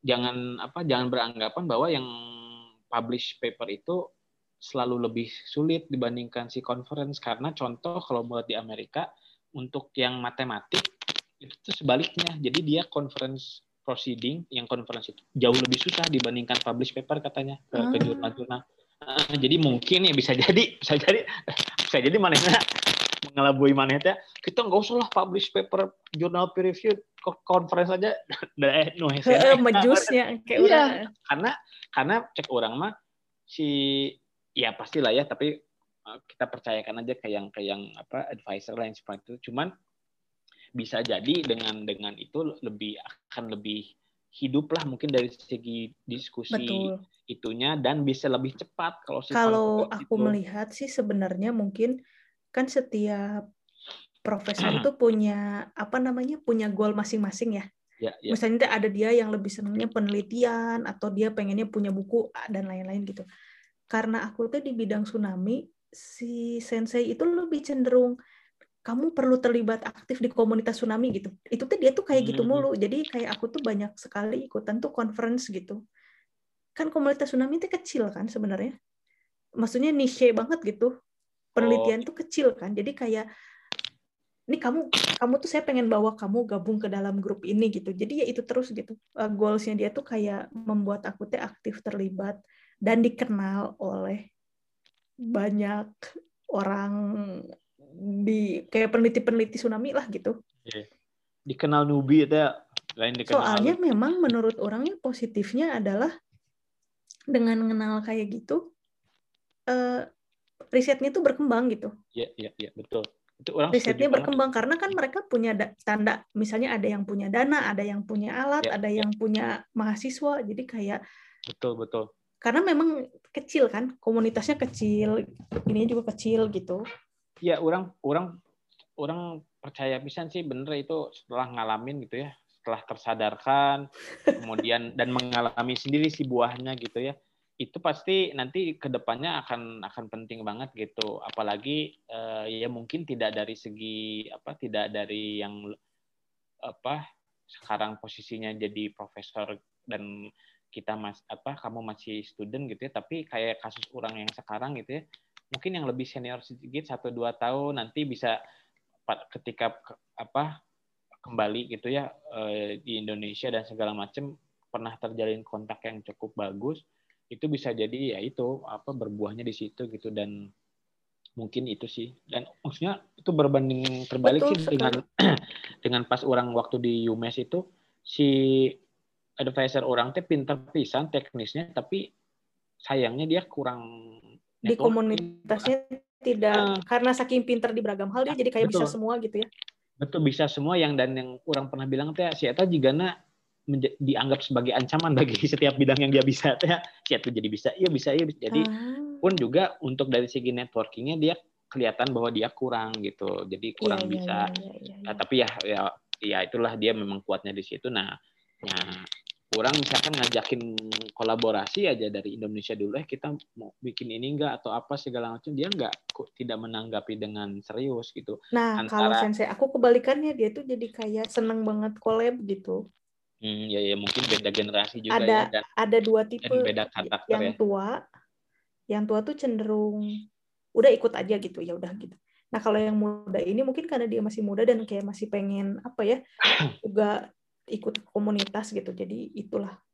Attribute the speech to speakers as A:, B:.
A: jangan apa jangan beranggapan bahwa yang publish paper itu selalu lebih sulit dibandingkan si conference. Karena contoh kalau buat di Amerika untuk yang matematik itu tuh sebaliknya. Jadi dia conference proceeding yang conference itu jauh lebih susah dibandingkan publish paper katanya ke, ke
B: Ah.
A: jurnal-jurnal. Ah, jadi mungkin ya bisa jadi bisa jadi bisa jadi mana mengelabui mana ya kita nggak usah lah publish paper jurnal peer review conference aja hese.
B: Heeh, mejusnya kayak
A: Iya. karena karena cek orang mah si ya pastilah ya tapi uh, kita percayakan aja ke yang ke yang apa advisor lah yang seperti itu cuman bisa jadi dengan dengan itu lebih akan lebih hidup lah mungkin dari segi diskusi
B: betul
A: itunya dan bisa lebih cepat kalau
B: kalau aku
A: itu.
B: melihat sih sebenarnya mungkin kan setiap profesor itu punya apa namanya punya goal masing-masing ya.
A: Ya, ya.
B: misalnya ada dia yang lebih senangnya penelitian atau dia pengennya punya buku dan lain-lain gitu. Karena aku tuh di bidang tsunami si sensei itu lebih cenderung kamu perlu terlibat aktif di komunitas tsunami gitu. Itu tuh dia tuh kayak gitu
A: Hmm.
B: mulu. Jadi kayak aku tuh banyak sekali ikutan tuh conference gitu. Kan komunitas tsunami itu kecil kan sebenarnya. Maksudnya niche banget gitu. Penelitian tuh kecil kan. Jadi kayak ini kamu kamu tuh saya pengen bawa kamu gabung ke dalam grup ini gitu. Jadi ya itu terus gitu Eh, goalsnya dia tuh kayak membuat aku teh aktif terlibat dan dikenal oleh banyak orang di kayak peneliti-peneliti tsunami lah gitu.
A: Dikenal newbie itu ya, lain dikenal
B: soalnya memang menurut orangnya positifnya adalah dengan mengenal kayak gitu eh, risetnya tuh berkembang gitu.
A: Ya ya ya betul itu orang
B: risetnya
A: banget.
B: berkembang karena kan mereka punya da- tanda misalnya ada yang punya dana ada yang punya alat
A: Ya,
B: ada
A: ya.
B: yang punya mahasiswa jadi kayak
A: betul betul
B: karena memang kecil kan komunitasnya kecil ini juga kecil gitu
A: ya orang orang orang percaya pisan sih bener itu setelah ngalamin gitu ya setelah tersadarkan kemudian dan mengalami sendiri si buahnya gitu ya itu pasti nanti ke depannya akan akan penting banget gitu. Apalagi eh, ya mungkin tidak dari segi apa tidak dari yang apa sekarang posisinya jadi profesor dan kita mas apa kamu masih student gitu ya tapi kayak kasus orang yang sekarang gitu ya mungkin yang lebih senior sedikit satu dua tahun nanti bisa ketika ke- apa kembali gitu ya eh, di Indonesia dan segala macam pernah terjalin kontak yang cukup bagus itu bisa jadi ya itu apa berbuahnya di situ gitu dan mungkin itu sih dan maksudnya itu berbanding terbalik
B: Betul
A: sih dengan dengan pas orang waktu di UMass itu si advisor orang teh pinter pisan teknisnya tapi sayangnya dia kurang
B: di komunitasnya tidak
A: Ah.
B: karena saking pinter di beragam hal dia jadi kayak bisa
A: betul.
B: semua gitu ya
A: betul bisa semua yang dan yang orang pernah bilang teh si Eta juga menja- dianggap sebagai ancaman bagi setiap bidang yang dia bisa. Teh si Eta jadi bisa iya bisa iya bisa. jadi
B: Ah.
A: pun juga untuk dari segi networkingnya dia kelihatan bahwa dia kurang gitu. Jadi kurang
B: Iya, iya,
A: bisa.
B: iya, iya, iya,
A: Nah, tapi ya ya ya itulah dia memang kuatnya di situ. Nah ya orang misalkan ngajakin kolaborasi aja dari Indonesia dulu eh kita mau bikin ini enggak atau apa segala macam. Dia enggak kok tidak menanggapi dengan serius gitu.
B: Nah, kalau
A: antara-
B: sensei aku kebalikannya dia tuh jadi kayak seneng banget collab gitu.
A: Hmm, ya ya mungkin beda generasi juga
B: Ada
A: ya dan,
B: ada dua tipe
A: dan beda karakter
B: yang
A: ya
B: tua, yang tua tuh cenderung udah ikut aja gitu ya udah gitu. Nah kalau yang muda ini mungkin karena dia masih muda dan kayak masih pengen apa ya juga ikut komunitas gitu. Jadi itulah